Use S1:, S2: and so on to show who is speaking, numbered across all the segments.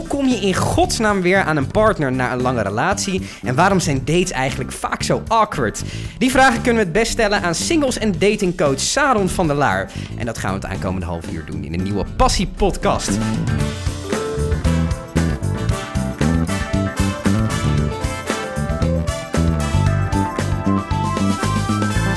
S1: hoe kom je in godsnaam weer aan een partner na een lange relatie? En waarom zijn dates eigenlijk vaak zo awkward? Die vragen kunnen we het best stellen aan singles- en datingcoach Saron van der Laar. En dat gaan we het aankomende half uur doen in een nieuwe Passie-podcast.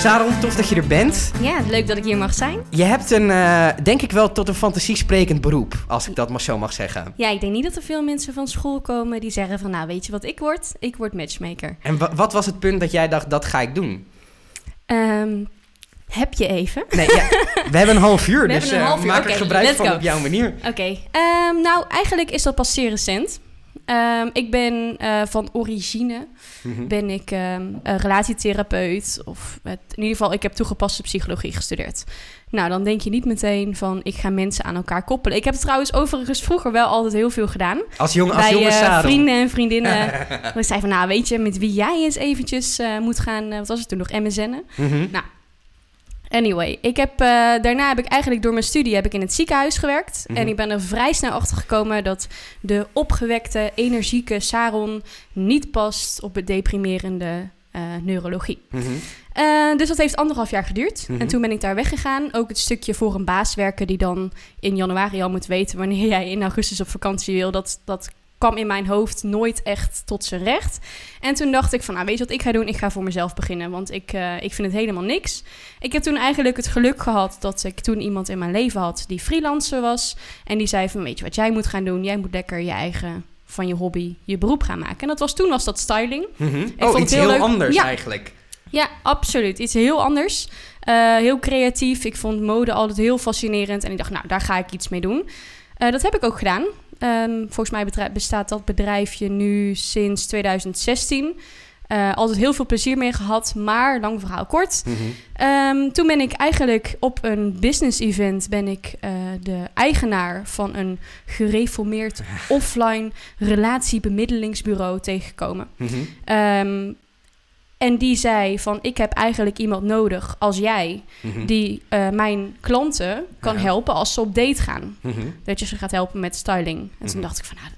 S1: Saron, tof dat je er bent.
S2: Ja, leuk dat ik hier mag zijn.
S1: Je hebt een, eh, denk ik wel, tot een fantasiesprekend beroep, als ik dat maar zo mag zeggen.
S2: Ja, ik denk niet dat er veel mensen van school komen die zeggen van... nou, weet je wat ik word? Ik word matchmaker.
S1: En wa- wat was het punt dat jij dacht, dat ga ik doen?
S2: Ehm, heb je even?
S1: Nee, ja, we hebben een half uur,
S2: We
S1: dus
S2: een
S1: eh,
S2: half uur,
S1: maak er gebruik van
S2: go.
S1: op jouw manier.
S2: Oké. Ehm, nou, eigenlijk is dat pas zeer recent. Ehm, ik ben eh, van origine
S1: Mhm.
S2: ben ik ehm, een relatietherapeut. Of in ieder geval, ik heb toegepaste psychologie gestudeerd. Nou, dan denk je niet meteen van ik ga mensen aan elkaar koppelen. Ik heb het trouwens overigens vroeger wel altijd heel veel gedaan.
S1: Als, jong, als
S2: bij
S1: jonge
S2: eh, vrienden en vriendinnen. dat ik zei van, nou weet je, met wie jij eens eventjes eh, moet gaan... wat was het toen nog? MSN'en?
S1: Mhm.
S2: Anyway, ik heb, eh, daarna heb ik eigenlijk door mijn studie heb ik in het ziekenhuis gewerkt.
S1: Mhm.
S2: En ik ben er vrij snel achter gekomen dat de opgewekte, energieke Saron niet past op het deprimerende eh, neurologie.
S1: Mhm.
S2: Eh, dus dat heeft anderhalf jaar geduurd.
S1: Mhm.
S2: En toen ben ik daar weggegaan. Ook het stukje voor een baas werken die dan in januari al moet weten wanneer jij in augustus op vakantie wil. Dat, dat kwam in mijn hoofd nooit echt tot zijn recht. En toen dacht ik van, nou weet je wat ik ga doen? Ik ga voor mezelf beginnen, want ik, eh, ik vind het helemaal niks. Ik heb toen eigenlijk het geluk gehad dat ik toen iemand in mijn leven had die freelancer was. En die zei van, weet je wat jij moet gaan doen? Jij moet lekker je eigen van je hobby je beroep gaan maken. En dat was toen was dat styling.
S1: Mhm. Oh, iets
S2: heel
S1: anders
S2: Ja.
S1: eigenlijk.
S2: Ja, absoluut. Iets heel anders. Eh, heel creatief. Ik vond mode altijd heel fascinerend. En ik dacht, nou, daar ga ik iets mee doen. Eh, dat heb ik ook gedaan. Ehm, volgens mij bestaat dat bedrijfje nu sinds 2016. Eh, altijd heel veel plezier mee gehad, maar lang verhaal kort.
S1: Mhm.
S2: Ehm, toen ben ik eigenlijk op een business event ben ik eh, de eigenaar van een gereformeerd offline relatiebemiddelingsbureau tegengekomen. Ehm, en die zei van, ik heb eigenlijk iemand nodig als jij...
S1: Mhm.
S2: die eh, mijn klanten kan
S1: Ja.
S2: helpen als ze op date gaan.
S1: Mhm.
S2: Dat je ze gaat helpen met styling. En
S1: Mhm.
S2: toen dacht ik van, nou,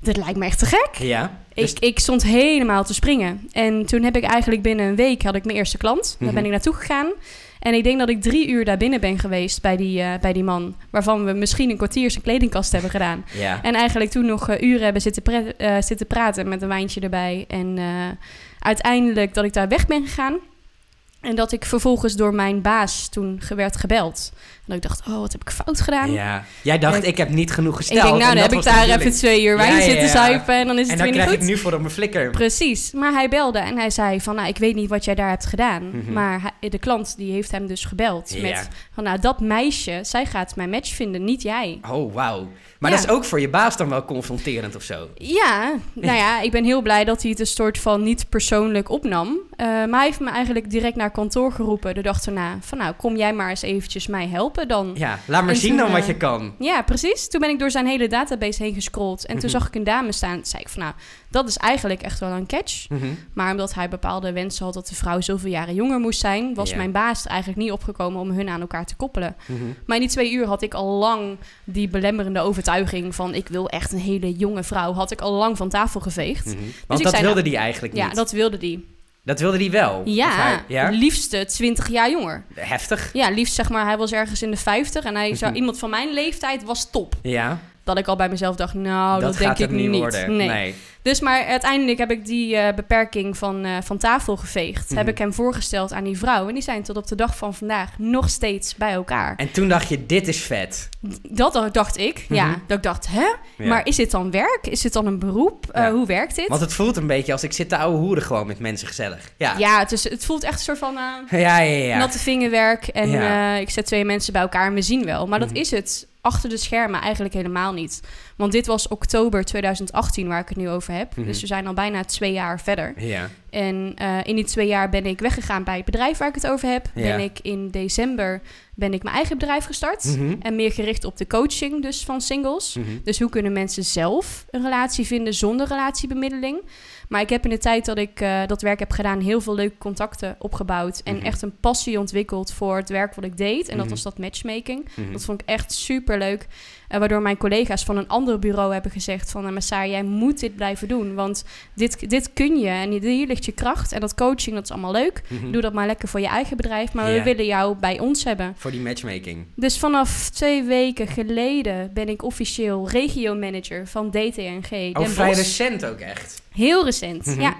S2: dit lijkt me echt te gek.
S1: Ja. Dus-
S2: Ik, ik stond helemaal te springen. En toen heb ik eigenlijk binnen een week had ik mijn eerste klant. Daar
S1: Mhm.
S2: ben ik naartoe gegaan. En ik denk dat ik drie uur daar binnen ben geweest bij die, eh, bij die man. Waarvan we misschien een kwartier zijn kledingkast hebben gedaan.
S1: ja.
S2: En eigenlijk toen nog eh, uren hebben zitten, zitten praten met een wijntje erbij. En uiteindelijk dat ik daar weg ben gegaan. En dat ik vervolgens door mijn baas toen werd gebeld. En dat ik dacht, oh, wat heb ik fout gedaan?
S1: ja. Jij dacht,
S2: Ik-
S1: ik heb niet genoeg
S2: Ik
S1: gesteld.
S2: denk, nou,
S1: en
S2: dan heb ik daar even twee uur wijn
S1: Ja,
S2: zitten zuipen en dan is
S1: En
S2: het
S1: dan
S2: weer niet
S1: krijg
S2: goed.
S1: ik nu voor op mijn flikker.
S2: Precies, maar hij belde en hij zei van, nou, ik weet niet wat jij daar hebt gedaan.
S1: Mhm.
S2: Maar hij- de klant die heeft hem dus gebeld met van, nou, dat meisje, zij gaat mijn match vinden, niet jij.
S1: Oh, wauw. Maar dat is ook voor je baas dan wel confronterend of zo.
S2: Ja, nou ja, ik ben heel blij dat hij het een soort van niet persoonlijk opnam. Eh, maar hij heeft me eigenlijk direct naar kantoor geroepen de dag erna. Van nou, kom jij maar eens eventjes mij helpen dan.
S1: Ja, laat maar
S2: En
S1: zien
S2: toen,
S1: dan wat
S2: eh,
S1: je kan.
S2: Ja, precies. Toen ben ik door zijn hele database heen gescrolld. En toen
S1: Mhm.
S2: zag ik een dame staan. Toen zei ik van nou, dat is eigenlijk echt wel een catch.
S1: Mhm.
S2: Maar omdat hij bepaalde wensen had dat de vrouw zoveel jaren jonger moest zijn... was
S1: Ja.
S2: mijn baas eigenlijk niet opgekomen om hun aan elkaar te koppelen.
S1: Mhm.
S2: Maar in die twee uur had ik al lang die belemmerende overtuiging van... ik wil echt een hele jonge vrouw, had ik al lang van tafel geveegd. Ik
S1: Want dat
S2: zei,
S1: wilde
S2: nou,
S1: die eigenlijk
S2: Ja,
S1: niet.
S2: dat wilde die.
S1: Dat wilde die wel.
S2: Ja,
S1: hij- ja?
S2: liefste 20 jaar jonger.
S1: Heftig.
S2: Ja, liefst zeg maar, hij was ergens in de 50 en hij zou, iemand van mijn leeftijd was top.
S1: Ja,
S2: Dat ik al bij mezelf dacht, nou, dat,
S1: dat
S2: denk ik nu
S1: niet.
S2: Nee.
S1: Nee.
S2: Dus maar uiteindelijk heb ik die eh, beperking van, eh, van tafel geveegd.
S1: Mhm.
S2: Heb ik hem voorgesteld aan die vrouw. En die zijn tot op de dag van vandaag nog steeds bij elkaar.
S1: En toen dacht je, dit is vet.
S2: Dat dacht ik.
S1: Mhm.
S2: Ja, dat ik dacht, hè?
S1: Ja.
S2: Maar is dit dan werk? Is dit dan een beroep? Eh, hoe werkt dit?
S1: Want het voelt een beetje als ik zit te ouwe hoeren gewoon met mensen gezellig. Ja.
S2: Ja, het, is, het voelt echt een soort van...
S1: Ja, ja, ja.
S2: natte vingerwerk en ik zet twee mensen bij elkaar en we zien wel. Maar dat
S1: Mhm.
S2: is het achter de schermen eigenlijk helemaal niet. Want dit was oktober 2018 waar ik het nu over heb.
S1: Mhm.
S2: Dus we zijn al bijna twee jaar verder.
S1: Ja.
S2: En eh, in die twee jaar ben ik weggegaan bij het bedrijf waar ik het over heb.
S1: Ja.
S2: Ben ik in december ben ik mijn eigen bedrijf gestart.
S1: Mhm.
S2: En meer gericht op de coaching dus van singles.
S1: Mhm.
S2: Dus hoe kunnen mensen zelf een relatie vinden zonder relatiebemiddeling? Maar ik heb in de tijd dat ik eh, dat werk heb gedaan heel veel leuke contacten opgebouwd. En
S1: Mhm.
S2: echt een passie ontwikkeld voor het werk wat ik deed. En dat
S1: Mhm.
S2: was dat matchmaking.
S1: Mhm.
S2: Dat vond ik echt super leuk. Eh, waardoor mijn collega's van een ander bureau hebben gezegd van... Uh, Messar, jij moet dit blijven doen, want dit, dit kun je. En hier ligt je kracht. En dat coaching, dat is allemaal leuk.
S1: Mhm.
S2: Doe dat maar lekker voor je eigen bedrijf. Maar we willen jou bij ons hebben.
S1: Voor die matchmaking.
S2: Dus vanaf twee weken geleden ben ik officieel regio-manager van DTNG
S1: Oh, vrij recent ook echt.
S2: Heel recent,
S1: Mhm.
S2: ja.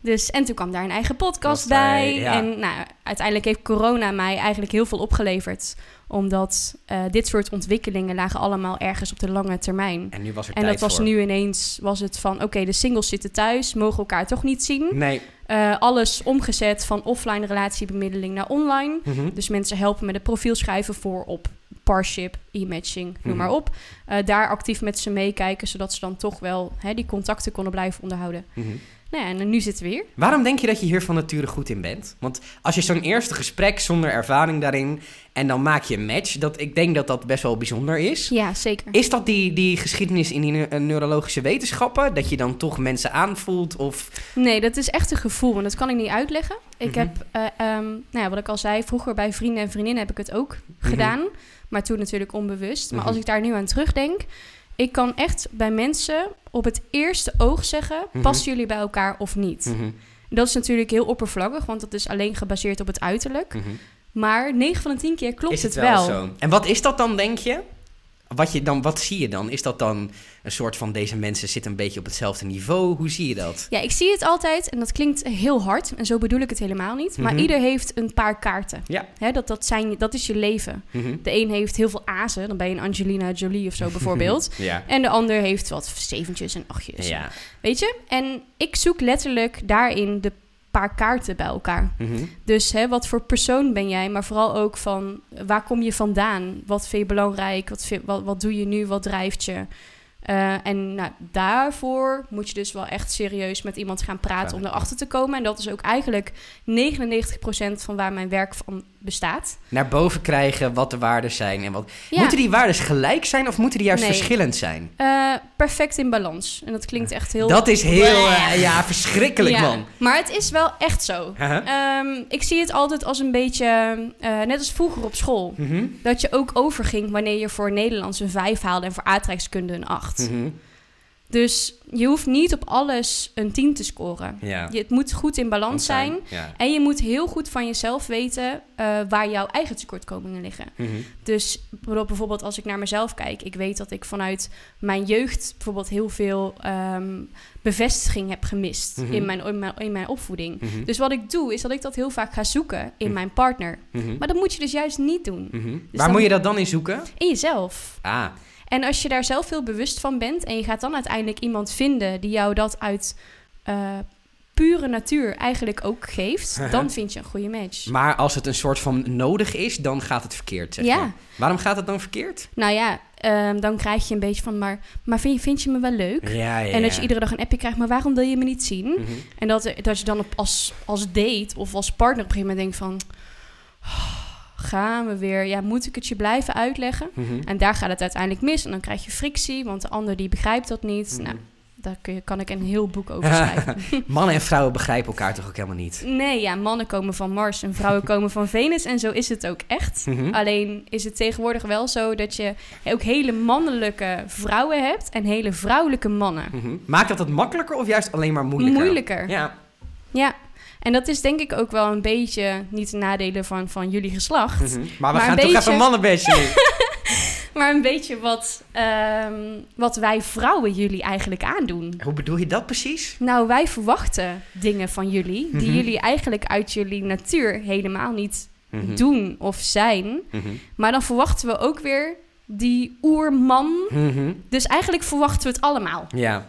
S2: Dus, en toen kwam daar een eigen podcast bij.
S1: ja.
S2: En nou, uiteindelijk heeft corona mij eigenlijk heel veel opgeleverd. Omdat eh, dit soort ontwikkelingen lagen allemaal ergens op de lange termijn.
S1: En nu was er
S2: En
S1: tijd
S2: dat was
S1: voor.
S2: nu ineens, was het van... Oké, de singles zitten thuis, mogen elkaar toch niet zien.
S1: Nee.
S2: Eh, alles omgezet van offline relatiebemiddeling naar online.
S1: Mhm.
S2: Dus mensen helpen met het profiel schrijven voor op Parship, e-matching, noem
S1: Mhm.
S2: maar op. Eh, daar actief met ze meekijken, zodat ze dan toch wel hè, die contacten konden blijven onderhouden.
S1: Mhm.
S2: Nou ja, en nu zitten we hier.
S1: Waarom denk je dat je hier van nature goed in bent? Want als je zo'n eerste gesprek zonder ervaring daarin en dan maak je een match, dat, ik denk dat dat best wel bijzonder is.
S2: Ja, zeker.
S1: Is dat die, die geschiedenis in die neu- neurologische wetenschappen? Dat je dan toch mensen aanvoelt? Of...
S2: Nee, dat is echt een gevoel en dat kan ik niet uitleggen. Ik
S1: Mhm.
S2: heb, eh, ehm, nou ja, wat ik al zei, vroeger bij vrienden en vriendinnen heb ik het ook
S1: Mhm.
S2: gedaan. Maar toen natuurlijk onbewust. Maar
S1: Mhm.
S2: als ik daar nu aan terugdenk, ik kan echt bij mensen op het eerste oog zeggen,
S1: Mhm.
S2: passen jullie bij elkaar of niet?
S1: Mhm.
S2: Dat is natuurlijk heel oppervlakkig, want dat is alleen gebaseerd op het uiterlijk.
S1: Mhm.
S2: Maar 9 van de 10 keer klopt
S1: is het,
S2: het,
S1: wel,
S2: wel.
S1: zo? En wat is dat dan, denk je? Wat, je dan, wat zie je dan? Is dat dan een soort van deze mensen zitten een beetje op hetzelfde niveau? Hoe zie je dat?
S2: Ja, ik zie het altijd en dat klinkt heel hard en zo bedoel ik het helemaal niet. Maar
S1: Mhm.
S2: ieder heeft een paar kaarten.
S1: Ja.
S2: Hè, dat, dat, zijn, dat is je leven.
S1: Mhm.
S2: De een heeft heel veel azen, dan ben je een Angelina Jolie of zo bijvoorbeeld.
S1: Ja.
S2: En de ander heeft wat zeventjes en achtjes.
S1: Ja.
S2: Weet je? En ik zoek letterlijk daarin de paar kaarten bij elkaar.
S1: Mhm.
S2: Dus hè, wat voor persoon ben jij, maar vooral ook van waar kom je vandaan? Wat vind je belangrijk? Wat, vind- wat, wat doe je nu? Wat drijft je? Eh, en nou, daarvoor moet je dus wel echt serieus met iemand gaan praten om erachter te komen. En dat is ook eigenlijk 99% van waar mijn werk van bestaat.
S1: Naar boven krijgen wat de waarden zijn. En wat...
S2: Ja.
S1: Moeten die waarden gelijk zijn of moeten die juist
S2: Nee.
S1: verschillend zijn?
S2: Eh, perfect in balans. En dat klinkt echt heel...
S1: Dat is heel, eh, ja, verschrikkelijk
S2: Ja,
S1: man.
S2: Maar het is wel echt zo.
S1: Haha.
S2: Ehm, ik zie het altijd als een beetje, eh, net als vroeger op school.
S1: Mhm.
S2: Dat je ook overging wanneer je voor Nederlands een 5 haalde en voor aardrijkskunde een 8.
S1: Mhm.
S2: Dus je hoeft niet op alles een 10 te scoren.
S1: Ja.
S2: Je, het moet goed in balans zijn.
S1: Ja.
S2: En je moet heel goed van jezelf weten eh, waar jouw eigen tekortkomingen liggen.
S1: Mhm.
S2: Dus bijvoorbeeld- bijvoorbeeld als ik naar mezelf kijk, ik weet dat ik vanuit mijn jeugd bijvoorbeeld heel veel ehm, bevestiging heb gemist
S1: Mhm.
S2: in, mijn, in, mijn, in mijn opvoeding.
S1: Mhm.
S2: Dus wat ik doe, is dat ik dat heel vaak ga zoeken in
S1: Mhm.
S2: mijn partner. Maar dat moet je dus juist niet doen.
S1: Mhm. Waar moet je dat dan in zoeken?
S2: In jezelf.
S1: Ah,
S2: En als je daar zelf heel bewust van bent en je gaat dan uiteindelijk iemand vinden die jou dat uit eh, pure natuur eigenlijk ook geeft, dan vind je een goede match.
S1: maar als het een soort van nodig is, dan gaat het verkeerd, zeg
S2: Ja.
S1: Waarom gaat het dan verkeerd?
S2: Nou ja, ehm, dan krijg je een beetje van, maar, maar vind, je, vind je me wel leuk?
S1: Ja, ja,
S2: En dat je iedere dag een appje krijgt, maar waarom wil je me niet zien?
S1: Mhm.
S2: En dat, dat je dan op, als, als date of als partner op een gegeven moment denkt van... "Oh, gaan we weer? Ja, moet ik het je blijven uitleggen?
S1: Mhm.
S2: En daar gaat het uiteindelijk mis. En dan krijg je frictie, want de ander die begrijpt dat niet.
S1: Mhm.
S2: Nou, daar kun je, kan ik een heel boek over schrijven.
S1: Mannen en vrouwen begrijpen elkaar toch ook helemaal niet?
S2: nee, ja, mannen komen van Mars en vrouwen komen van Venus. En zo is het ook echt.
S1: Mhm.
S2: Alleen is het tegenwoordig wel zo dat je ook hele mannelijke vrouwen hebt en hele vrouwelijke mannen.
S1: Mhm. Maakt dat het makkelijker of juist alleen maar moeilijker?
S2: Moeilijker.
S1: Ja.
S2: Ja, en dat is denk ik ook wel een beetje niet de nadelen van, van jullie geslacht.
S1: Mhm. Maar we
S2: Maar
S1: gaan toch
S2: beetje-
S1: even mannen bashen nu.
S2: Maar een beetje wat, ehm, wat wij vrouwen jullie eigenlijk aandoen.
S1: Hoe bedoel je dat precies?
S2: Nou, wij verwachten dingen van jullie die
S1: Mhm.
S2: jullie eigenlijk uit jullie natuur helemaal niet
S1: Mhm.
S2: doen of zijn.
S1: Mhm.
S2: Maar dan verwachten we ook weer die oerman. Dus eigenlijk verwachten we het allemaal.
S1: Ja.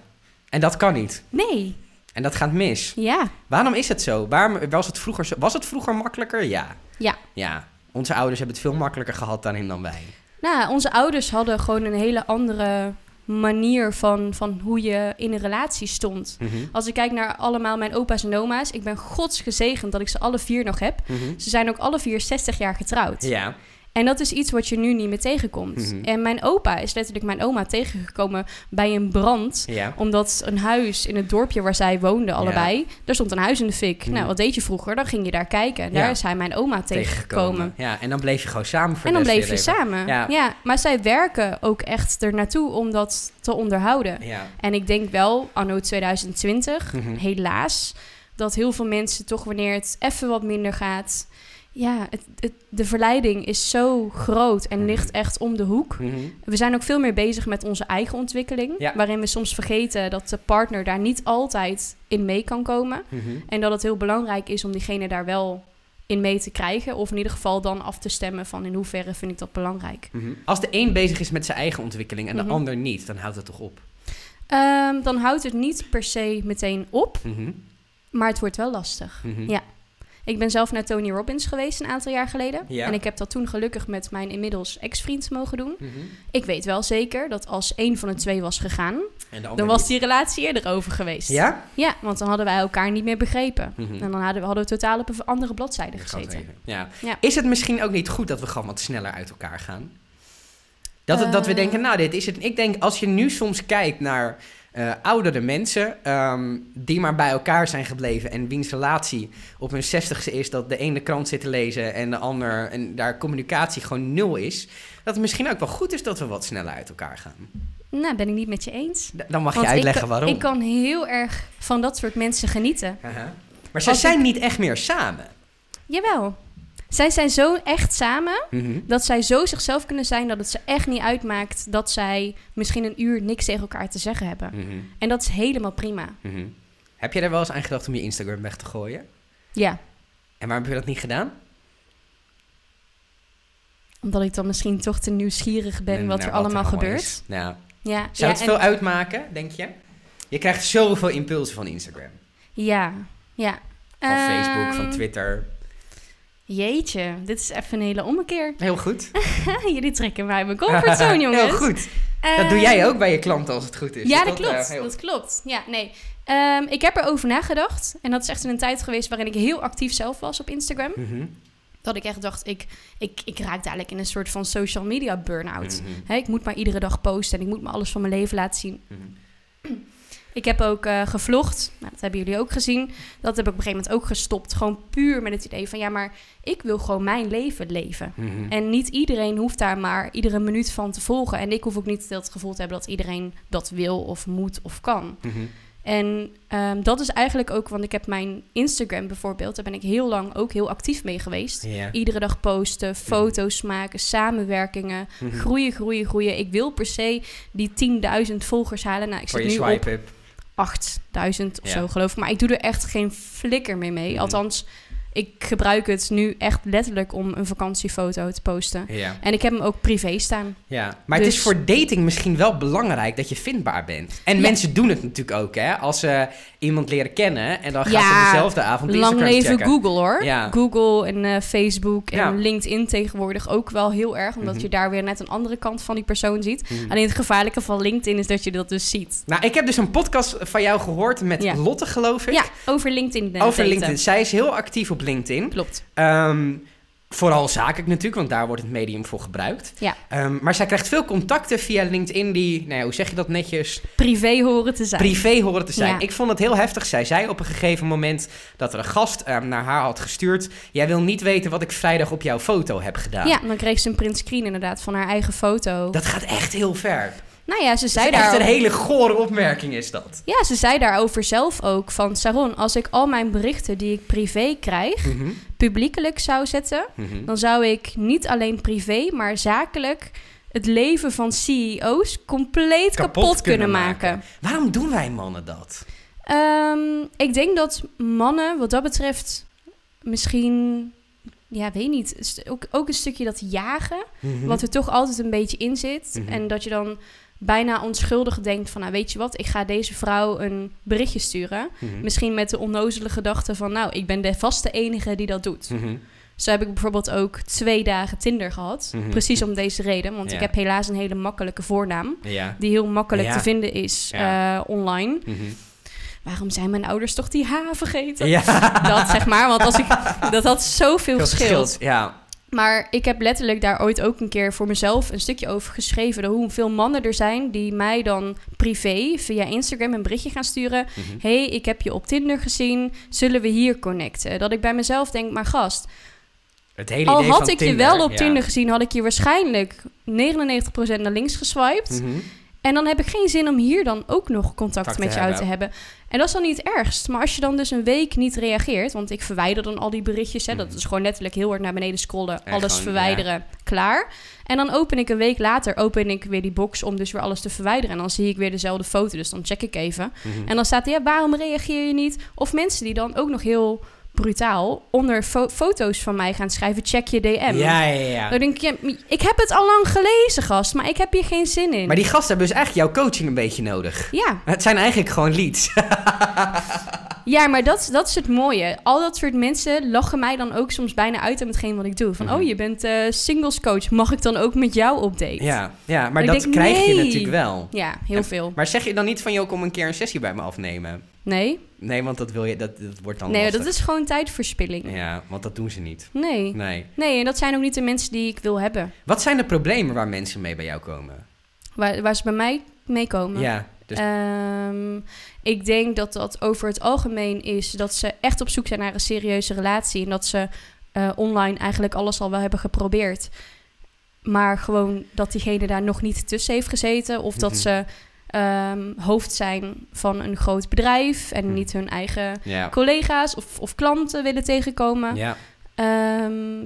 S1: En dat kan niet.
S2: Nee,
S1: En dat gaat mis.
S2: ja.
S1: Waarom is het zo? Waarom was het vroeger zo? Was het vroeger makkelijker? Ja.
S2: Ja.
S1: Ja. Onze ouders hebben het veel makkelijker gehad daarin dan wij.
S2: Nou, onze ouders hadden gewoon een hele andere manier van, van hoe je in een relatie stond.
S1: Mhm.
S2: Als ik kijk naar allemaal mijn opa's en oma's, ik ben gods gezegend dat ik ze alle vier nog heb.
S1: Mhm.
S2: Ze zijn ook alle vier 60 jaar getrouwd.
S1: Ja.
S2: En dat is iets wat je nu niet meer tegenkomt.
S1: Mhm.
S2: En mijn opa is letterlijk mijn oma tegengekomen bij een brand.
S1: Ja.
S2: Omdat een huis in het dorpje waar zij woonden, allebei, daar stond een huis in de fik.
S1: Mhm.
S2: Nou, wat deed je vroeger? Dan ging je daar kijken. En daar
S1: Ja.
S2: is hij mijn oma tegengekomen.
S1: Ja, en dan bleef je gewoon samen voor
S2: En dan bleef je
S1: leven.
S2: samen.
S1: Ja.
S2: Maar zij werken ook echt er naartoe om dat te onderhouden.
S1: Ja.
S2: En ik denk wel, anno 2020,
S1: Mhm.
S2: helaas, dat heel veel mensen toch wanneer het even wat minder gaat... Ja, het, het, de verleiding is zo groot en
S1: Mhm.
S2: ligt echt om de hoek.
S1: Mhm.
S2: We zijn ook veel meer bezig met onze eigen ontwikkeling.
S1: Ja.
S2: Waarin we soms vergeten dat de partner daar niet altijd in mee kan komen.
S1: Mhm.
S2: En dat het heel belangrijk is om diegene daar wel in mee te krijgen. Of in ieder geval dan af te stemmen van in hoeverre vind ik dat belangrijk.
S1: Als de een bezig is met zijn eigen ontwikkeling en de ander niet, dan houdt het toch op?
S2: Ehm, dan houdt het niet per se meteen op, maar het wordt wel lastig. Ja. Ik ben zelf naar Tony Robbins geweest een aantal jaar geleden.
S1: Ja.
S2: En ik heb dat toen gelukkig met mijn inmiddels ex-vriend mogen doen.
S1: Mhm.
S2: Ik weet wel zeker dat als één van de twee was gegaan, dan was die relatie eerder over geweest.
S1: Ja?
S2: Ja, want dan hadden wij elkaar niet meer begrepen.
S1: Mhm.
S2: En dan hadden we, hadden we totaal op een andere bladzijde gezeten.
S1: Ja.
S2: Ja.
S1: Is het misschien ook niet goed dat we gewoon wat sneller uit elkaar gaan? Dat, dat we
S2: Eh.
S1: denken, nou, dit is het. Ik denk, als je nu soms kijkt naar eh, oudere mensen ehm, die maar bij elkaar zijn gebleven en wiens relatie op hun zestigste is dat de ene krant zit te lezen en de ander en daar communicatie gewoon nul is, dat het misschien ook wel goed is dat we wat sneller uit elkaar gaan.
S2: Nou, ben ik niet met je eens.
S1: D- Dan mag
S2: Want
S1: je uitleggen
S2: ik,
S1: waarom.
S2: Ik kan heel erg van dat soort mensen genieten.
S1: Maar
S2: Als
S1: zijn
S2: ik-
S1: niet echt meer samen.
S2: Jawel. Zij zijn zo echt samen
S1: Mhm.
S2: dat zij zo zichzelf kunnen zijn dat het ze echt niet uitmaakt dat zij misschien een uur niks tegen elkaar te zeggen hebben.
S1: Mhm.
S2: En dat is helemaal prima.
S1: Mhm. Heb je er wel eens aan gedacht om je Instagram weg te gooien?
S2: Ja,
S1: En waarom heb je dat niet gedaan?
S2: omdat ik dan misschien toch te nieuwsgierig ben
S1: En
S2: wat er allemaal gebeurt.
S1: Ja.
S2: Ja,
S1: Zou
S2: ja,
S1: het
S2: en-
S1: veel uitmaken, denk je? Je krijgt zoveel impulsen van Instagram.
S2: Ja, ja.
S1: Van Facebook, van
S2: Ehm,
S1: Twitter.
S2: Jeetje, dit is even een hele ommekeer.
S1: Heel goed.
S2: Jullie trekken mij uit mijn comfortzone, jongens.
S1: Heel goed. Dat doe jij ook bij je klanten als het goed is.
S2: Ja,
S1: Dus
S2: dat klopt.
S1: eh, heel-
S2: Dat klopt. Ja, nee. Ehm, ik heb erover nagedacht. En dat is echt in een tijd geweest waarin ik heel actief zelf was op Instagram.
S1: Mhm.
S2: Dat ik echt dacht, ik, ik, ik raakte eigenlijk in een soort van social media burn-out.
S1: Mhm.
S2: Ik moet maar iedere dag posten en ik moet me alles van mijn leven laten zien.
S1: Mhm.
S2: Ik heb ook eh, gevlogd. Nou, dat hebben jullie ook gezien. Dat heb ik op een gegeven moment ook gestopt. Gewoon puur met het idee van ja, maar ik wil gewoon mijn leven leven.
S1: Mhm.
S2: En niet iedereen hoeft daar maar iedere minuut van te volgen. En ik hoef ook niet het gevoel te hebben dat iedereen dat wil of moet of kan.
S1: Mhm.
S2: En ehm, dat is eigenlijk ook, want ik heb mijn Instagram bijvoorbeeld, daar ben ik heel lang ook heel actief mee geweest. Iedere dag posten, foto's maken, samenwerkingen,
S1: Mhm.
S2: groeien, groeien, groeien. Ik wil per se die 10.000 volgers halen. Nou, ik
S1: Voor
S2: zit
S1: je
S2: nu op. 8000 of
S1: Ja.
S2: zo geloof ik. Maar ik doe er echt geen flikker meer mee.
S1: Mhm.
S2: Althans, ik gebruik het nu echt letterlijk om een vakantiefoto te posten.
S1: Ja.
S2: En ik heb hem ook privé staan.
S1: ja. Maar het is
S2: Dus-
S1: voor dating misschien wel belangrijk dat je vindbaar bent. En
S2: Ja.
S1: mensen doen het natuurlijk ook, hè. Als ze iemand leren kennen en dan gaan
S2: Ja,
S1: ze dezelfde avond
S2: Lang
S1: Instagram
S2: leven
S1: checken.
S2: Google hoor.
S1: Ja.
S2: Google en eh, Facebook en. LinkedIn tegenwoordig ook wel heel erg. Omdat
S1: Mhm.
S2: je daar weer net een andere kant van die persoon ziet.
S1: Mhm.
S2: Alleen het gevaarlijke van LinkedIn is dat je dat dus ziet.
S1: Nou, ik heb dus een podcast van jou gehoord met. Lotte, geloof ik.
S2: Ja, over LinkedIn. eh,
S1: Over
S2: daten.
S1: LinkedIn. Zij is heel actief op LinkedIn.
S2: Klopt.
S1: Ehm, vooral zakelijk natuurlijk, want daar wordt het medium voor gebruikt.
S2: Ja.
S1: Ehm, maar zij krijgt veel contacten via LinkedIn die, nou ja, hoe zeg je dat netjes,
S2: Privé horen te zijn.
S1: privé horen te zijn.
S2: Ja.
S1: Ik vond het heel heftig. Zij zei op een gegeven moment dat er een gast ehm, naar haar had gestuurd. Jij wil niet weten wat ik vrijdag op jouw foto heb gedaan.
S2: Ja, dan kreeg ze een print screen inderdaad van haar eigen foto.
S1: Dat gaat echt heel ver.
S2: nou ja, ze zei
S1: is echt
S2: daar...
S1: een hele gore opmerking is dat.
S2: Ja, ze zei daarover zelf ook van... Saron, als ik al mijn berichten die ik privé krijg...
S1: Mhm,
S2: publiekelijk zou zetten...
S1: mhm.
S2: dan zou ik niet alleen privé, maar zakelijk... het leven van CEO's compleet kapot, kunnen maken.
S1: Waarom doen wij mannen dat?
S2: Ehm, ik denk dat mannen wat dat betreft misschien... Ja, weet niet. Ook, ook een stukje dat jagen...
S1: Mhm.
S2: wat er toch altijd een beetje in zit.
S1: Mhm.
S2: En dat je dan bijna onschuldig denkt van... nou, weet je wat, ik ga deze vrouw een berichtje sturen.
S1: Mhm.
S2: Misschien met de onnozele gedachte van... nou, ik ben de vaste enige die dat doet.
S1: Mhm.
S2: Zo heb ik bijvoorbeeld ook twee dagen Tinder gehad.
S1: Mhm.
S2: Precies om deze reden. Want
S1: Ja.
S2: ik heb helaas een hele makkelijke voornaam...
S1: Ja.
S2: die heel makkelijk
S1: Ja.
S2: te vinden is eh, online. Waarom zijn mijn ouders toch die H vergeten?
S1: Ja.
S2: Dat zeg maar, want als ik, dat had zoveel
S1: Veel
S2: geschild.
S1: Ja.
S2: Maar ik heb letterlijk daar ooit ook een keer voor mezelf een stukje over geschreven. Hoeveel mannen er zijn die mij dan privé via Instagram een berichtje gaan sturen.
S1: Mhm.
S2: hey, ik heb je op Tinder gezien. Zullen we hier connecten? Dat ik bij mezelf denk, maar gast,
S1: Het hele
S2: al
S1: idee
S2: had
S1: van
S2: ik je
S1: Tinder,
S2: wel op
S1: ja.
S2: Tinder gezien, had ik je waarschijnlijk 99% naar links geswiped.
S1: Mhm.
S2: En dan heb ik geen zin om hier dan ook nog contact met jou te hebben. En dat is dan niet het ergst. Maar als je dan dus een week niet reageert, want ik verwijder dan al die berichtjes. Hè, Dat
S1: Mhm.
S2: is gewoon letterlijk heel hard naar beneden scrollen,
S1: En
S2: alles
S1: gewoon,
S2: verwijderen, klaar. En dan open ik een week later open ik weer die box om dus weer alles te verwijderen. En dan zie ik weer dezelfde foto, dus dan check ik even.
S1: Mhm.
S2: En dan staat er, ja, waarom reageer je niet? Of mensen die dan ook nog heel brutaal onder fo- foto's van mij gaan schrijven, check je DM.
S1: Ja, ja, ja.
S2: Dan denk ik, ja, ik heb het al lang gelezen, gast, maar ik heb hier geen zin in.
S1: Maar die gasten hebben dus eigenlijk jouw coaching een beetje nodig.
S2: Ja,
S1: Het zijn eigenlijk gewoon leads.
S2: Ja, maar dat, dat is het mooie. Al dat soort mensen lachen mij dan ook soms bijna uit aan hetgeen wat ik doe. Van,
S1: Mhm.
S2: oh, je bent eh singles coach. Mag ik dan ook met jou op date?
S1: ja, ja, maar dat
S2: denk,
S1: krijg je natuurlijk wel.
S2: Ja, heel
S1: En-
S2: veel.
S1: Maar zeg je dan niet van, joh, kom een keer een sessie bij me afnemen?
S2: Nee?
S1: Nee, want dat wil je, dat, dat wordt dan
S2: Nee,
S1: lastig.
S2: dat is gewoon tijdverspilling.
S1: Ja, want dat doen ze niet.
S2: Nee.
S1: Nee.
S2: Nee, en dat zijn ook niet de mensen die ik wil hebben.
S1: Wat zijn de problemen waar mensen mee bij jou komen?
S2: Waar, waar ze bij mij meekomen.
S1: Ja, dus...
S2: Ehm, ik denk dat dat over het algemeen is dat ze echt op zoek zijn naar een serieuze relatie. En dat ze eh, online eigenlijk alles al wel hebben geprobeerd. Maar gewoon dat diegene daar nog niet tussen heeft gezeten. Of dat
S1: Mhm.
S2: ze ehm, hoofd zijn van een groot bedrijf. En
S1: Mhm.
S2: niet hun eigen collega's of, of klanten willen tegenkomen.
S1: ja.
S2: Ehm,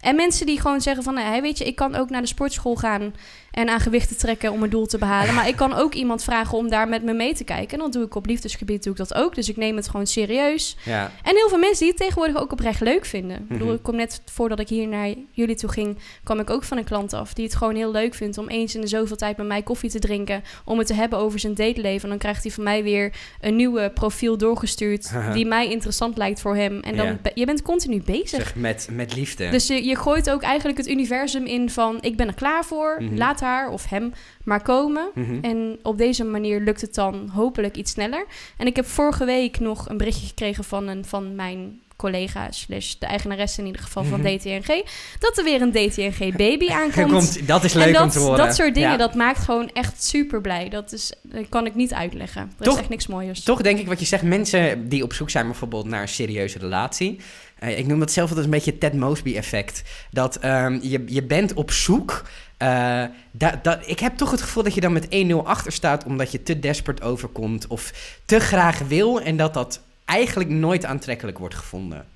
S2: en mensen die gewoon zeggen van... Hey, weet je, ik kan ook naar de sportschool gaan... en aan gewichten trekken om een doel te behalen. Maar ik kan ook iemand vragen om daar met me mee te kijken. En dan doe ik op liefdesgebied doe ik dat ook. Dus ik neem het gewoon serieus.
S1: Ja.
S2: En heel veel mensen die het tegenwoordig ook oprecht leuk vinden. Ik bedoel,
S1: Mhm.
S2: ik kom net voordat ik hier naar jullie toe ging... kwam ik ook van een klant af die het gewoon heel leuk vindt... om eens in de zoveel tijd met mij koffie te drinken... om het te hebben over zijn dateleven. En dan krijgt hij van mij weer een nieuwe profiel doorgestuurd... Die mij interessant lijkt voor hem. En dan
S1: Ja.
S2: je bent continu bezig.
S1: Zeg, met, met liefde.
S2: Dus je, je gooit ook eigenlijk het universum in van... ik ben er klaar voor,
S1: Mhm.
S2: laat haar of hem maar komen.
S1: Mhm.
S2: En op deze manier lukt het dan hopelijk iets sneller. En ik heb vorige week nog een berichtje gekregen van, een, van mijn collega... slash de eigenaresse in ieder geval van
S1: Mhm.
S2: DTNG... dat er weer een DTNG baby
S1: Er
S2: aankomt.
S1: komt, dat is
S2: en
S1: leuk
S2: dat,
S1: om te horen.
S2: dat soort dingen,
S1: Ja.
S2: dat maakt gewoon echt super blij. Dat, is, dat kan ik niet uitleggen. Er
S1: Toch-
S2: is echt niks mooiers.
S1: Toch denk ik wat je zegt, mensen die op zoek zijn bijvoorbeeld naar een serieuze relatie. Eh, ik noem dat zelf altijd een beetje het Ted Mosby effect. Dat ehm, je, je bent op zoek. Eh, da, da, ik heb toch het gevoel dat je dan met 1-0 achter staat omdat je te desperate overkomt of te graag wil en dat dat eigenlijk nooit aantrekkelijk wordt gevonden.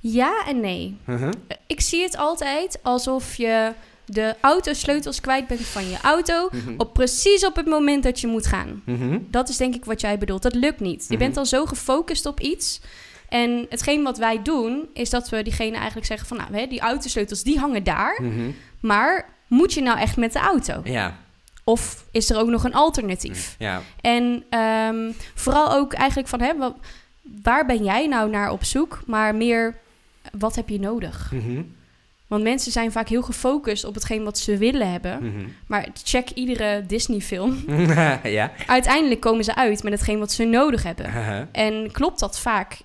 S2: Ja en nee.
S1: Mhm.
S2: Ik zie het altijd alsof je de autosleutels kwijt bent van je auto...
S1: Mhm.
S2: op precies op het moment dat je moet gaan.
S1: Mhm.
S2: Dat is denk ik wat jij bedoelt. Dat lukt niet. Je
S1: Mhm.
S2: bent al zo gefocust op iets. En hetgeen wat wij doen, is dat we diegene eigenlijk zeggen van... nou, hè, die autosleutels, die hangen daar. Maar moet je nou echt met de auto?
S1: Ja,
S2: Of is er ook nog een alternatief?
S1: ja.
S2: En ehm, vooral ook eigenlijk van... Hè, wa- waar ben jij nou naar op zoek? Maar meer, wat heb je nodig?
S1: Mhm.
S2: Want mensen zijn vaak heel gefocust op hetgeen wat ze willen hebben.
S1: Mhm.
S2: Maar check iedere Disney-film.
S1: ja.
S2: Uiteindelijk komen ze uit met hetgeen wat ze nodig hebben. En klopt dat vaak,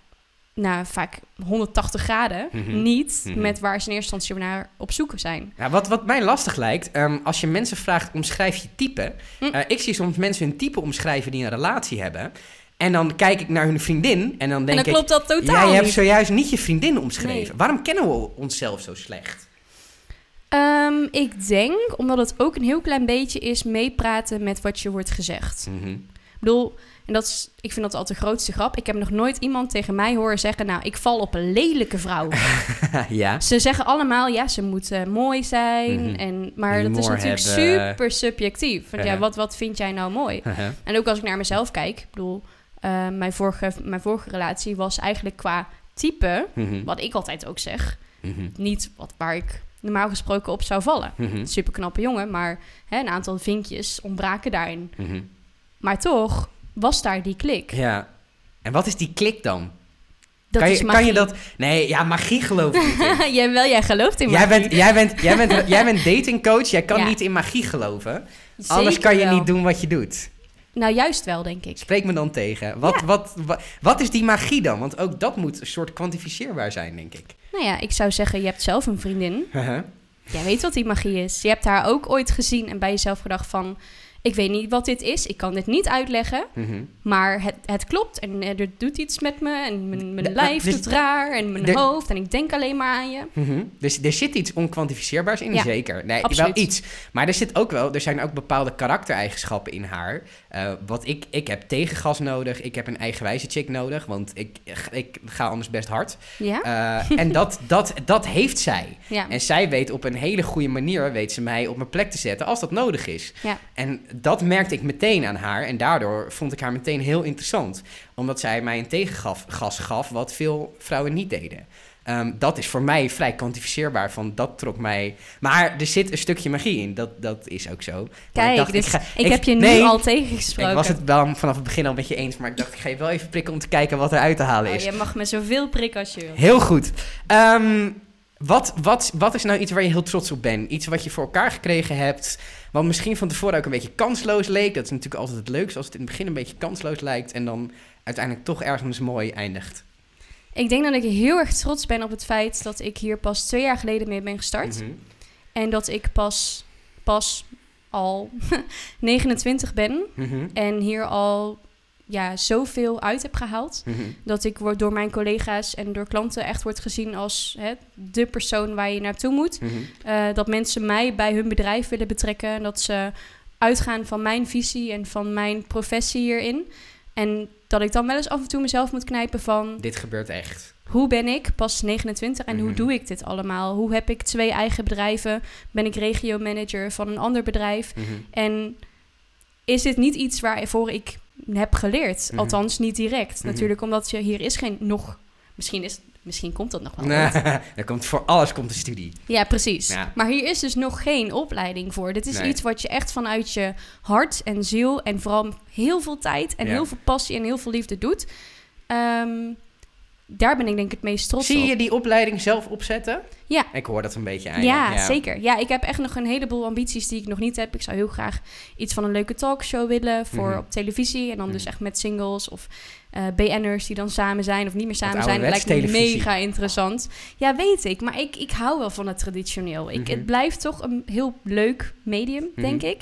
S2: nou, vaak 180 graden
S1: Mhm.
S2: niet
S1: Mhm.
S2: met waar ze in eerste instantie naar op zoek zijn?
S1: Ja, wat, wat mij lastig lijkt, ehm, als je mensen vraagt omschrijf je type.
S2: Hm.
S1: Eh, ik zie soms mensen hun type omschrijven die een relatie hebben. En dan kijk ik naar hun vriendin en dan
S2: En
S1: denk
S2: dan
S1: ik...
S2: klopt dat totaal
S1: Jij hebt zojuist niet je vriendin omschreven.
S2: Nee.
S1: Waarom kennen we onszelf zo slecht?
S2: Ehm, ik denk, omdat het ook een heel klein beetje is meepraten met wat je wordt gezegd.
S1: Mhm.
S2: Ik bedoel, en dat is, ik vind dat altijd de grootste grap. Ik heb nog nooit iemand tegen mij horen zeggen, nou, ik val op een lelijke vrouw.
S1: ja.
S2: Ze zeggen allemaal, ja, ze moet eh, mooi zijn.
S1: Mhm.
S2: en, maar dat is natuurlijk
S1: hebben.
S2: super subjectief. Want Ja. wat, wat vind jij nou mooi? En ook als ik naar mezelf kijk, ik bedoel, eh, mijn, vorige, mijn vorige relatie was eigenlijk qua type,
S1: Mhm.
S2: wat ik altijd ook zeg,
S1: Mhm.
S2: niet wat, waar ik normaal gesproken op zou vallen. Super knappe jongen, maar hè, een aantal vinkjes ontbraken daarin. Maar toch was daar die klik.
S1: Ja. En wat is die klik dan?
S2: Dat
S1: kan, je, kan je dat... Nee, ja, magie geloof ik niet
S2: jij, wel, jij gelooft in
S1: Jij
S2: magie.
S1: bent, jij, bent, jij, bent, jij bent datingcoach, jij kan
S2: Ja.
S1: niet in magie geloven.
S2: Zeker
S1: Anders kan je
S2: wel.
S1: niet doen wat je doet.
S2: Nou, juist wel, denk ik.
S1: Spreek me dan tegen. Wat,
S2: Ja.
S1: wat, wat, wat is die magie dan? Want ook dat moet een soort kwantificeerbaar zijn, denk ik.
S2: Nou ja, ik zou zeggen, je hebt zelf een vriendin. Jij weet wat die magie is. Je hebt haar ook ooit gezien en bij jezelf gedacht van... Ik weet niet wat dit is, ik kan dit niet uitleggen.
S1: Mhm.
S2: Maar het, het klopt en eh, er doet iets met me. En mijn, mijn lijf
S1: dus-
S2: doet raar en mijn hoofd. En ik denk alleen maar aan je.
S1: Mhm. Dus er zit iets onkwantificeerbaars in,
S2: Ja,
S1: zeker. Nee,
S2: absoluut.
S1: wel iets. Maar er zit ook wel, er zijn ook bepaalde karaktereigenschappen in haar. Eh, wat ik, ik heb tegengas nodig, ik heb een eigenwijze chick nodig, want ik, ik ga anders best hard.
S2: Ja?
S1: Eh, en dat, dat, dat heeft zij.
S2: ja.
S1: En zij weet op een hele goede manier, weet ze mij op mijn plek te zetten als dat nodig is.
S2: Ja.
S1: En dat merkte ik meteen aan haar. En daardoor vond ik haar meteen heel interessant. Omdat zij mij een tegengas gas gaf wat veel vrouwen niet deden. Ehm, dat is voor mij vrij kwantificeerbaar. Van dat trok mij. Maar er zit een stukje magie in. Dat, dat is ook zo.
S2: Kijk,
S1: ik dacht,
S2: dus
S1: ik, ga,
S2: ik, heb je nu al tegengesproken.
S1: Ik was het wel vanaf het begin al met je eens. Maar ik dacht, ik ga je wel even prikken om te kijken wat er uit te halen
S2: Oh,
S1: is.
S2: je mag me zoveel prikken als je wil.
S1: Heel goed. Ehm, wat, wat, wat is nou iets waar je heel trots op bent? Iets wat je voor elkaar gekregen hebt, wat misschien van tevoren ook een beetje kansloos leek. Dat is natuurlijk altijd het leukste als het in het begin een beetje kansloos lijkt en dan uiteindelijk toch ergens mooi eindigt.
S2: Ik denk dat ik heel erg trots ben op het feit dat ik hier pas twee jaar geleden mee ben gestart.
S1: Mhm.
S2: En dat ik pas, pas al 29 ben.
S1: Mhm.
S2: En hier al ja, zoveel uit heb gehaald.
S1: Mhm.
S2: Dat ik word door mijn collega's en door klanten echt wordt gezien als hè, de persoon waar je naartoe moet.
S1: Mhm.
S2: Eh, dat mensen mij bij hun bedrijf willen betrekken. En dat ze uitgaan van mijn visie en van mijn professie hierin. En dat ik dan wel eens af en toe mezelf moet knijpen van...
S1: Dit gebeurt echt.
S2: hoe ben ik pas 29 en hoe
S1: Mhm.
S2: doe ik dit allemaal? Hoe heb ik twee eigen bedrijven? Ben ik regio-manager van een ander bedrijf? En is dit niet iets waarvoor ik heb geleerd?
S1: Mhm.
S2: Althans, niet direct.
S1: Mhm.
S2: Natuurlijk, omdat je hier is geen nog... Misschien, is, misschien komt dat nog wel.
S1: Nee, er komt voor alles komt een studie.
S2: Ja, precies.
S1: Ja.
S2: Maar hier is dus nog geen opleiding voor. Dit is
S1: Nee.
S2: iets wat je echt vanuit je hart en ziel... en vooral heel veel tijd en
S1: Ja.
S2: heel veel passie en heel veel liefde doet. Ehm, daar ben ik denk ik het meest trots
S1: Zie
S2: op.
S1: je die opleiding zelf opzetten?
S2: Ja.
S1: Ik hoor dat een beetje aan je.
S2: Ja, zeker. Ja, ik heb echt nog een heleboel ambities die ik nog niet heb. Ik zou heel graag iets van een leuke talkshow willen voor
S1: Mhm.
S2: op televisie. En dan dus
S1: Mhm.
S2: echt met singles of eh BN'ers die dan samen zijn of niet meer samen zijn. Dat lijkt me mega interessant. Ja, weet ik. Maar ik, ik hou wel van het traditioneel. Ik,
S1: Mhm.
S2: Het blijft toch een heel leuk medium, denk
S1: Mhm.
S2: ik.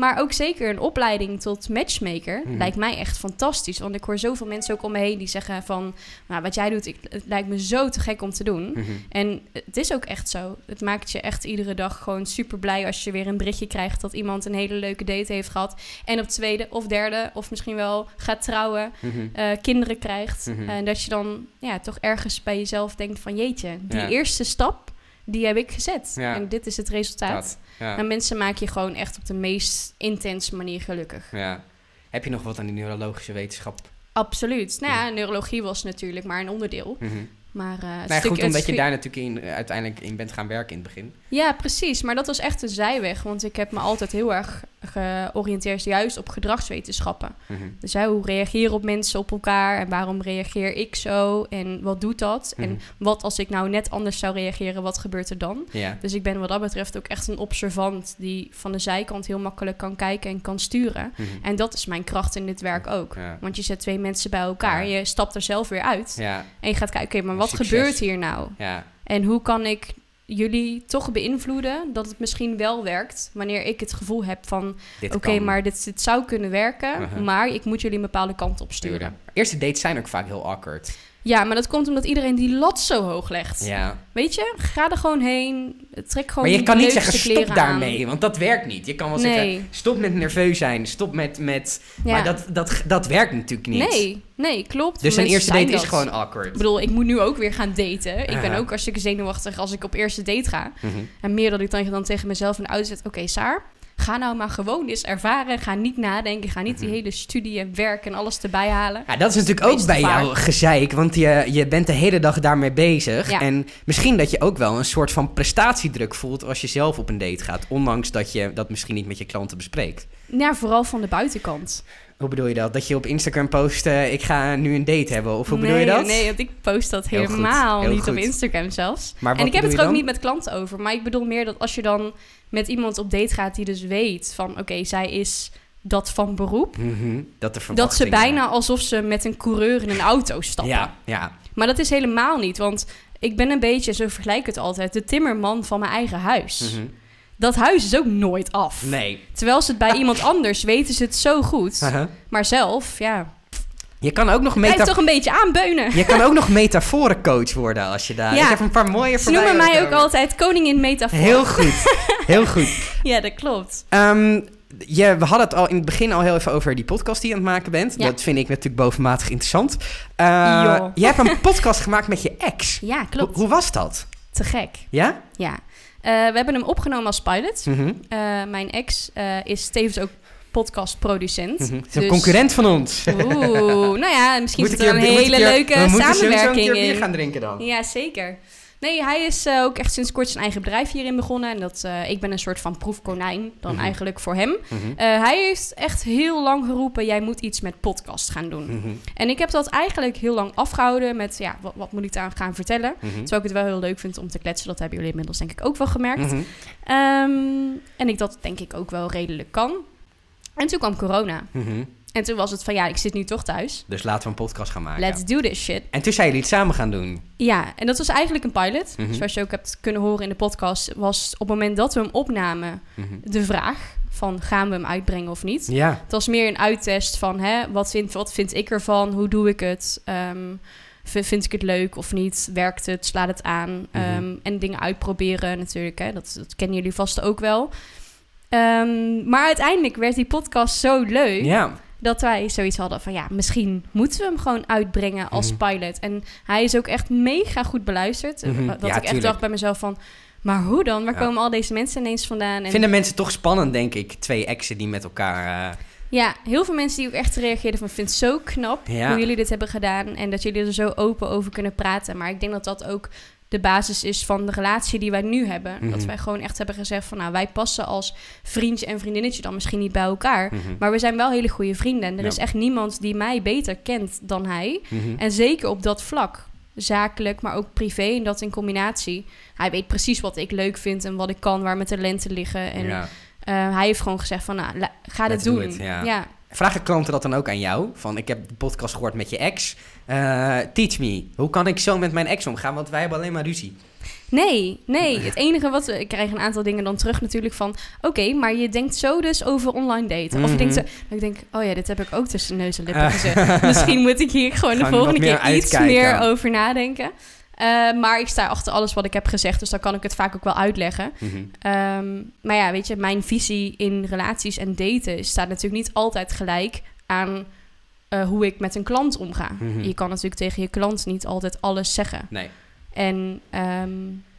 S2: Maar ook zeker een opleiding tot matchmaker
S1: Mhm.
S2: lijkt mij echt fantastisch. Want ik hoor zoveel mensen ook om me heen die zeggen van... Nou, wat jij doet, ik, het lijkt me zo te gek om te doen.
S1: Mhm.
S2: En het is ook echt zo. Het maakt je echt iedere dag gewoon super blij als je weer een berichtje krijgt dat iemand een hele leuke date heeft gehad. En op tweede of derde, of misschien wel gaat trouwen,
S1: Mhm.
S2: eh, kinderen krijgt. En dat je dan ja, toch ergens bij jezelf denkt van jeetje, die
S1: Ja.
S2: eerste stap, die heb ik gezet.
S1: Ja.
S2: En dit is het resultaat.
S1: Ja.
S2: En mensen maak je gewoon echt op de meest intense manier gelukkig.
S1: ja. Heb je nog wat aan die neurologische wetenschap?
S2: Absoluut. Nou ja, neurologie was natuurlijk maar een onderdeel.
S1: Mhm.
S2: Maar eh,
S1: Nou, ja, goed, omdat je daar natuurlijk in, eh, uiteindelijk in bent gaan werken in het begin.
S2: Ja, precies. Maar dat was echt een zijweg. Want ik heb me altijd heel erg georiënteerd juist op gedragswetenschappen.
S1: Mhm.
S2: Dus hè, hoe reageren op mensen op elkaar en waarom reageer ik zo en wat doet dat?
S1: Mhm.
S2: En wat als ik nou net anders zou reageren, wat gebeurt er dan?
S1: Ja.
S2: Dus ik ben wat dat betreft ook echt een observant die van de zijkant heel makkelijk kan kijken en kan sturen.
S1: Mhm.
S2: En dat is mijn kracht in dit werk ook.
S1: Ja.
S2: Want je zet twee mensen bij elkaar,
S1: Ja.
S2: je stapt er zelf weer uit en je gaat kijken, oké, maar wat
S1: Succes.
S2: gebeurt hier nou?
S1: ja.
S2: En hoe kan ik jullie toch beïnvloeden dat het misschien wel werkt wanneer ik het gevoel heb van oké, maar dit, dit zou kunnen werken,
S1: Uh-huh.
S2: maar ik moet jullie een bepaalde kant op. Sturen.
S1: Eerste dates zijn ook vaak heel awkward.
S2: Ja, maar dat komt omdat iedereen die lat zo hoog legt.
S1: Ja.
S2: Weet je, ga er gewoon heen, trek gewoon
S1: Maar je kan niet zeggen stop daarmee, want dat werkt niet. Je kan wel
S2: Nee.
S1: zeggen stop met nerveus zijn, stop met... met.
S2: Ja.
S1: Maar dat, dat, dat werkt natuurlijk niet.
S2: Nee, nee, klopt.
S1: Dus een eerste date is gewoon awkward.
S2: Ik bedoel, ik moet nu ook weer gaan daten. Ik ben ook hartstikke zenuwachtig als ik op eerste date ga.
S1: Mhm.
S2: En meer dat ik dan, dan tegen mezelf in de auto zet... Oké, Saar, ga nou maar gewoon eens ervaren. Ga niet nadenken. Ga niet die
S1: Mhm.
S2: hele studie en werk en alles erbij halen.
S1: Ja, dat is natuurlijk ook bij jou gezeik, want je, je bent de hele dag daarmee bezig.
S2: Ja.
S1: En misschien dat je ook wel een soort van prestatiedruk voelt als je zelf op een date gaat. Ondanks dat je dat misschien niet met je klanten bespreekt.
S2: Ja, vooral van de buitenkant.
S1: Hoe bedoel je dat? Dat je op Instagram post, eh, ik ga nu een date hebben? Of hoe bedoel je dat?
S2: Nee, want ik post dat
S1: Heel goed,
S2: helemaal
S1: heel
S2: niet op. Instagram zelfs.
S1: Maar
S2: En ik heb het er ook niet met klanten over. Maar ik bedoel meer dat als je dan met iemand op date gaat die dus weet van... Oké, zij is dat van beroep.
S1: dan? Mhm, Dat, de
S2: Dat ze bijna alsof ze met een coureur in een auto stappen.
S1: Ja, ja.
S2: Maar dat is helemaal niet, want ik ben een beetje, zo vergelijk ik het altijd, de timmerman van mijn eigen huis.
S1: Mhm.
S2: Dat huis is ook nooit af.
S1: Nee.
S2: Terwijl ze het bij iemand anders weten ze het zo goed. Maar zelf, ja,
S1: Je kan ook nog meta
S2: toch een beetje aanbeunen.
S1: Je kan ook nog metaforencoach worden als je daar...
S2: Ja.
S1: Ik heb een paar mooie
S2: Ze noemen mij ook
S1: komen.
S2: altijd koningin metafoor.
S1: Heel goed. Heel goed.
S2: Ja, dat klopt.
S1: Je, we hadden het al in het begin al heel even over die podcast die je aan het maken bent.
S2: Ja.
S1: Dat vind ik natuurlijk bovenmatig interessant.
S2: Ja.
S1: je hebt een podcast gemaakt met je ex.
S2: Ja, klopt.
S1: Hoe was dat?
S2: Te gek.
S1: Ja?
S2: Ja. Eh, we hebben hem opgenomen als pilot.
S1: Mhm.
S2: Eh, mijn ex eh, is tevens ook podcastproducent.
S1: Het is een
S2: Dus-
S1: concurrent van ons.
S2: Oeh, nou ja, misschien is
S1: keer-
S2: een hele
S1: keer-
S2: leuke
S1: we moeten sowieso een
S2: samenwerking
S1: keer bier
S2: in.
S1: gaan drinken dan.
S2: Ja, zeker. Nee, hij is eh, ook echt sinds kort zijn eigen bedrijf hierin begonnen. En dat, eh, ik ben een soort van proefkonijn dan
S1: Mhm.
S2: eigenlijk voor hem.
S1: Mhm.
S2: Eh, hij heeft echt heel lang geroepen, jij moet iets met podcast gaan doen.
S1: Mhm.
S2: En ik heb dat eigenlijk heel lang afgehouden met, ja, wat, wat moet ik daar gaan vertellen? Terwijl ik het wel heel leuk vind om te kletsen. Dat hebben jullie inmiddels denk ik ook wel gemerkt. Ehm, en ik dat denk ik ook wel redelijk kan. En toen kwam corona. En toen was het van, ja, ik zit nu toch thuis.
S1: Dus laten we een podcast gaan maken.
S2: Let's do this shit.
S1: En toen zijn jullie het samen gaan doen.
S2: Ja, en dat was eigenlijk een pilot.
S1: Mhm.
S2: Zoals je ook hebt kunnen horen in de podcast, was op het moment dat we hem opnamen
S1: Mhm.
S2: de vraag van gaan we hem uitbrengen of niet.
S1: Ja.
S2: Het was meer een uittest van hè, wat, vind, wat vind ik ervan, hoe doe ik het, Ehm, vind ik het leuk of niet, werkt het, slaat het aan
S1: Mhm.
S2: Ehm, en dingen uitproberen natuurlijk, hè, dat, dat kennen jullie vast ook wel. Ehm, maar uiteindelijk werd die podcast zo leuk
S1: Ja.
S2: Dat wij zoiets hadden van ja, misschien moeten we hem gewoon uitbrengen als
S1: Mhm.
S2: pilot. En hij is ook echt mega goed beluisterd.
S1: Mhm.
S2: Dat
S1: Ja,
S2: ik echt
S1: tuurlijk.
S2: dacht bij mezelf van, maar hoe dan? Waar
S1: Ja.
S2: komen al deze mensen ineens vandaan? En
S1: Vinden mensen toch spannend, denk ik. Twee exen die met elkaar... eh,
S2: ja, heel veel mensen die ook echt reageerden van, vind het zo knap
S1: Ja.
S2: hoe jullie dit hebben gedaan en dat jullie er zo open over kunnen praten. Maar ik denk dat dat ook de basis is van de relatie die wij nu hebben.
S1: Mhm.
S2: Dat wij gewoon echt hebben gezegd van, nou, wij passen als vriendje en vriendinnetje dan misschien niet bij elkaar.
S1: mhm.
S2: Maar we zijn wel hele goede vrienden. En er
S1: Ja.
S2: is echt niemand die mij beter kent dan hij.
S1: Mhm.
S2: En zeker op dat vlak. Zakelijk, maar ook privé. En dat in combinatie. Hij weet precies wat ik leuk vind en wat ik kan, waar mijn talenten liggen. En
S1: Ja.
S2: eh, hij heeft gewoon gezegd van, nou, ga dit
S1: do
S2: doen.
S1: it, ja. Vragen klanten dat dan ook aan jou? Van, ik heb de podcast gehoord met je ex. Eh, teach me. Hoe kan ik zo met mijn ex omgaan? Want wij hebben alleen maar ruzie.
S2: Nee, nee. Het enige wat... we- Ik krijg een aantal dingen dan terug natuurlijk van... Oké, maar je denkt zo dus over online daten. Of je denkt zo...
S1: Mhm.
S2: dat Ik denk, oh ja, dit heb ik ook tussen neus en lippen gezegd. Misschien moet ik hier gewoon de volgende keer iets
S1: uitkijken.
S2: meer over nadenken. Eh, maar ik sta achter alles wat ik heb gezegd. Dus dan kan ik het vaak ook wel uitleggen.
S1: Mhm.
S2: Ehm, maar ja, weet je, mijn visie in relaties en daten staat natuurlijk niet altijd gelijk aan eh, hoe ik met een klant omga.
S1: Mhm.
S2: Je kan natuurlijk tegen je klant niet altijd alles zeggen.
S1: Nee.
S2: En ehm,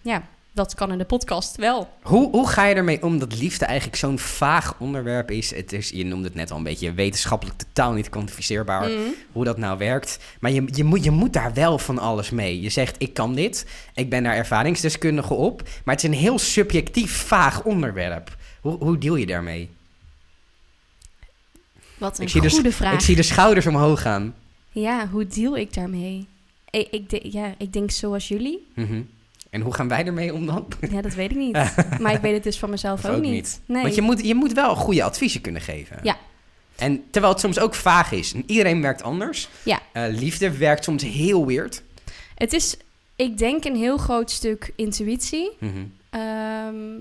S2: ja, dat kan in de podcast wel.
S1: Hoe, hoe ga je ermee om dat liefde eigenlijk zo'n vaag onderwerp is? Het is? Je noemde het net al een beetje wetenschappelijk totaal niet kwantificeerbaar.
S2: Mhm.
S1: Hoe dat nou werkt. Maar je, je, moet, je moet daar wel van alles mee. Je zegt, ik kan dit. Ik ben daar ervaringsdeskundige op. Maar het is een heel subjectief, vaag onderwerp. Hoe, hoe deal je daarmee?
S2: Wat een
S1: Ik zie,
S2: goede
S1: de,
S2: vraag.
S1: ik zie de schouders omhoog gaan.
S2: Ja, hoe deal ik daarmee? Ik, ik, de- ja, ik denk zoals jullie.
S1: Mhm. En hoe gaan wij ermee om dan?
S2: Ja, dat weet ik niet. maar ik weet het dus van mezelf ook,
S1: ook
S2: niet.
S1: niet.
S2: Nee.
S1: Want je moet, je moet wel goede adviezen kunnen geven.
S2: Ja.
S1: En terwijl het soms ook vaag is. En iedereen werkt anders.
S2: Ja.
S1: Eh, liefde werkt soms heel weird.
S2: Het is, ik denk, een heel groot stuk intuïtie. Ehm,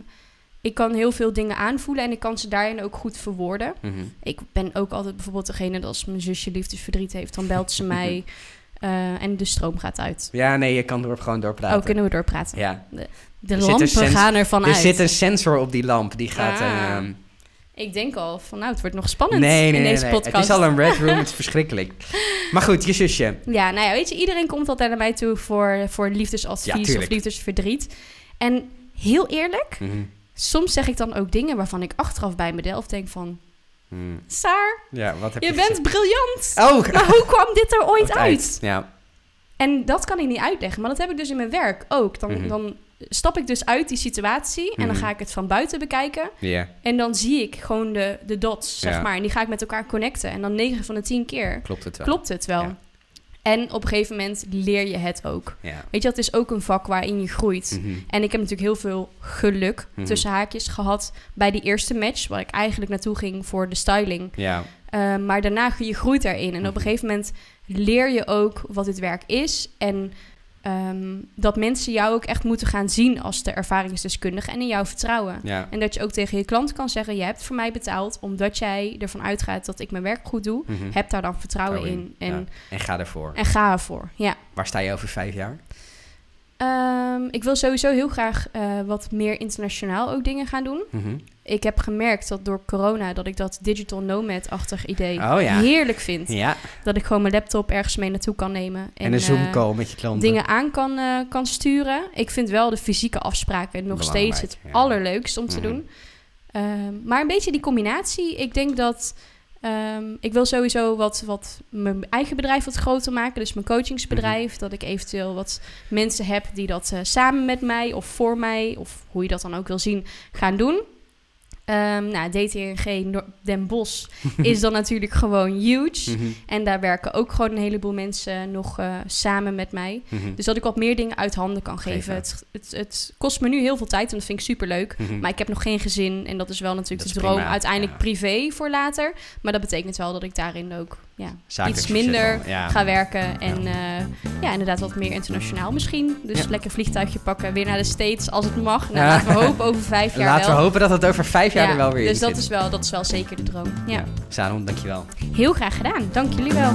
S2: ik kan heel veel dingen aanvoelen en ik kan ze daarin ook goed verwoorden.
S1: Mhm.
S2: Ik ben ook altijd bijvoorbeeld degene dat als mijn zusje liefdesverdriet heeft, dan belt ze mij eh, en de stroom gaat uit.
S1: Ja, nee, je kan door, gewoon doorpraten.
S2: Oh, kunnen we doorpraten?
S1: Ja.
S2: De
S1: Er
S2: lampen
S1: sens-
S2: gaan ervan
S1: Er
S2: uit.
S1: zit een sensor op die lamp. Die gaat...
S2: Ah.
S1: ehm,
S2: Ik denk al van, nou, het wordt nog spannend
S1: nee, nee,
S2: in
S1: nee,
S2: deze
S1: nee.
S2: podcast.
S1: Het is al een red room. het is verschrikkelijk. Maar goed, je zusje.
S2: Ja, nou ja, weet je, iedereen komt altijd naar mij toe voor, voor
S1: Ja,
S2: liefdesadvies of liefdesverdriet. En heel eerlijk,
S1: Mhm.
S2: soms zeg ik dan ook dingen waarvan ik achteraf bij mezelf denk van...
S1: Mhm.
S2: Saar,
S1: Ja, wat heb je
S2: je bent
S1: gezegd?
S2: briljant!
S1: Oh,
S2: Maar hoe kwam dit er ooit uit?
S1: Ja.
S2: En dat kan ik niet uitleggen, maar dat heb ik dus in mijn werk ook. Dan,
S1: Mhm.
S2: dan stap ik dus uit die situatie en dan
S1: Mhm.
S2: ga ik het van buiten bekijken.
S1: Ja,
S2: En dan zie ik gewoon de, de dots, zeg
S1: Ja.
S2: maar. En die ga ik met elkaar connecten. En dan 9 van de 10 keer
S1: klopt het wel.
S2: klopt het wel.
S1: Ja.
S2: En op een gegeven moment leer je het ook.
S1: Ja.
S2: Weet je, dat is ook een vak waarin je groeit.
S1: Mhm.
S2: En ik heb natuurlijk heel veel geluk
S1: Mhm.
S2: tussen haakjes gehad bij die eerste match, waar ik eigenlijk naartoe ging voor de styling.
S1: Ja.
S2: Uh, maar daarna je groeit erin. En op
S1: Mhm.
S2: een gegeven moment leer je ook wat dit werk is. En ehm, dat mensen jou ook echt moeten gaan zien als de ervaringsdeskundige en in jou vertrouwen.
S1: Ja.
S2: En dat je ook tegen je klant kan zeggen: Je hebt voor mij betaald omdat jij ervan uitgaat dat ik mijn werk goed doe.
S1: Mhm.
S2: Heb daar dan vertrouwen in. En,
S1: ja. En ga ervoor.
S2: en ga ervoor. Ja.
S1: Waar sta je over vijf jaar?
S2: Ehm, ik wil sowieso heel graag eh, wat meer internationaal ook dingen gaan doen.
S1: Mhm.
S2: Ik heb gemerkt dat door corona dat ik dat digital nomad-achtig idee
S1: Oh ja.
S2: heerlijk vind.
S1: Ja,
S2: Dat ik gewoon mijn laptop ergens mee naartoe kan nemen. En,
S1: en een
S2: eh,
S1: Zoom-call met je klanten.
S2: dingen aan kan, eh, kan sturen. Ik vind wel de fysieke afspraken nog
S1: Belangrijk,
S2: steeds het
S1: ja.
S2: allerleukst om te
S1: Mhm.
S2: doen. Ehm, maar een beetje die combinatie. Ik denk dat ehm, ik wil sowieso wat, wat mijn eigen bedrijf wat groter maken. Dus mijn coachingsbedrijf.
S1: Mhm.
S2: Dat ik eventueel wat mensen heb die dat eh, samen met mij of voor mij, of hoe je dat dan ook wil zien, gaan doen. Ehm nou, DTNG Den Bosch is dan natuurlijk gewoon huge.
S1: Mhm.
S2: En daar werken ook gewoon een heleboel mensen nog eh, samen met mij.
S1: Mhm.
S2: Dus dat ik wat meer dingen uit handen kan geven.
S1: Geven.
S2: Het, het, het kost me nu heel veel tijd en dat vind ik super leuk.
S1: Mhm.
S2: Maar ik heb nog geen gezin en dat is wel natuurlijk
S1: Dat
S2: de droom
S1: prima,
S2: uiteindelijk
S1: ja.
S2: privé voor later. Maar dat betekent wel dat ik daarin ook ja, iets minder
S1: wel, ja.
S2: ga werken. En ja. ja, inderdaad wat meer internationaal misschien. Dus lekker vliegtuigje pakken, weer naar de States als het mag. Nou, laten we hopen over vijf jaar
S1: Laten
S2: wel.
S1: we hopen dat het over vijf jaar
S2: Ja,
S1: er wel weer
S2: dus
S1: in
S2: dat is, wel, dat is wel zeker de droom. Ja.
S1: Ja. Saron, dankjewel.
S2: Heel graag gedaan. Dank jullie wel.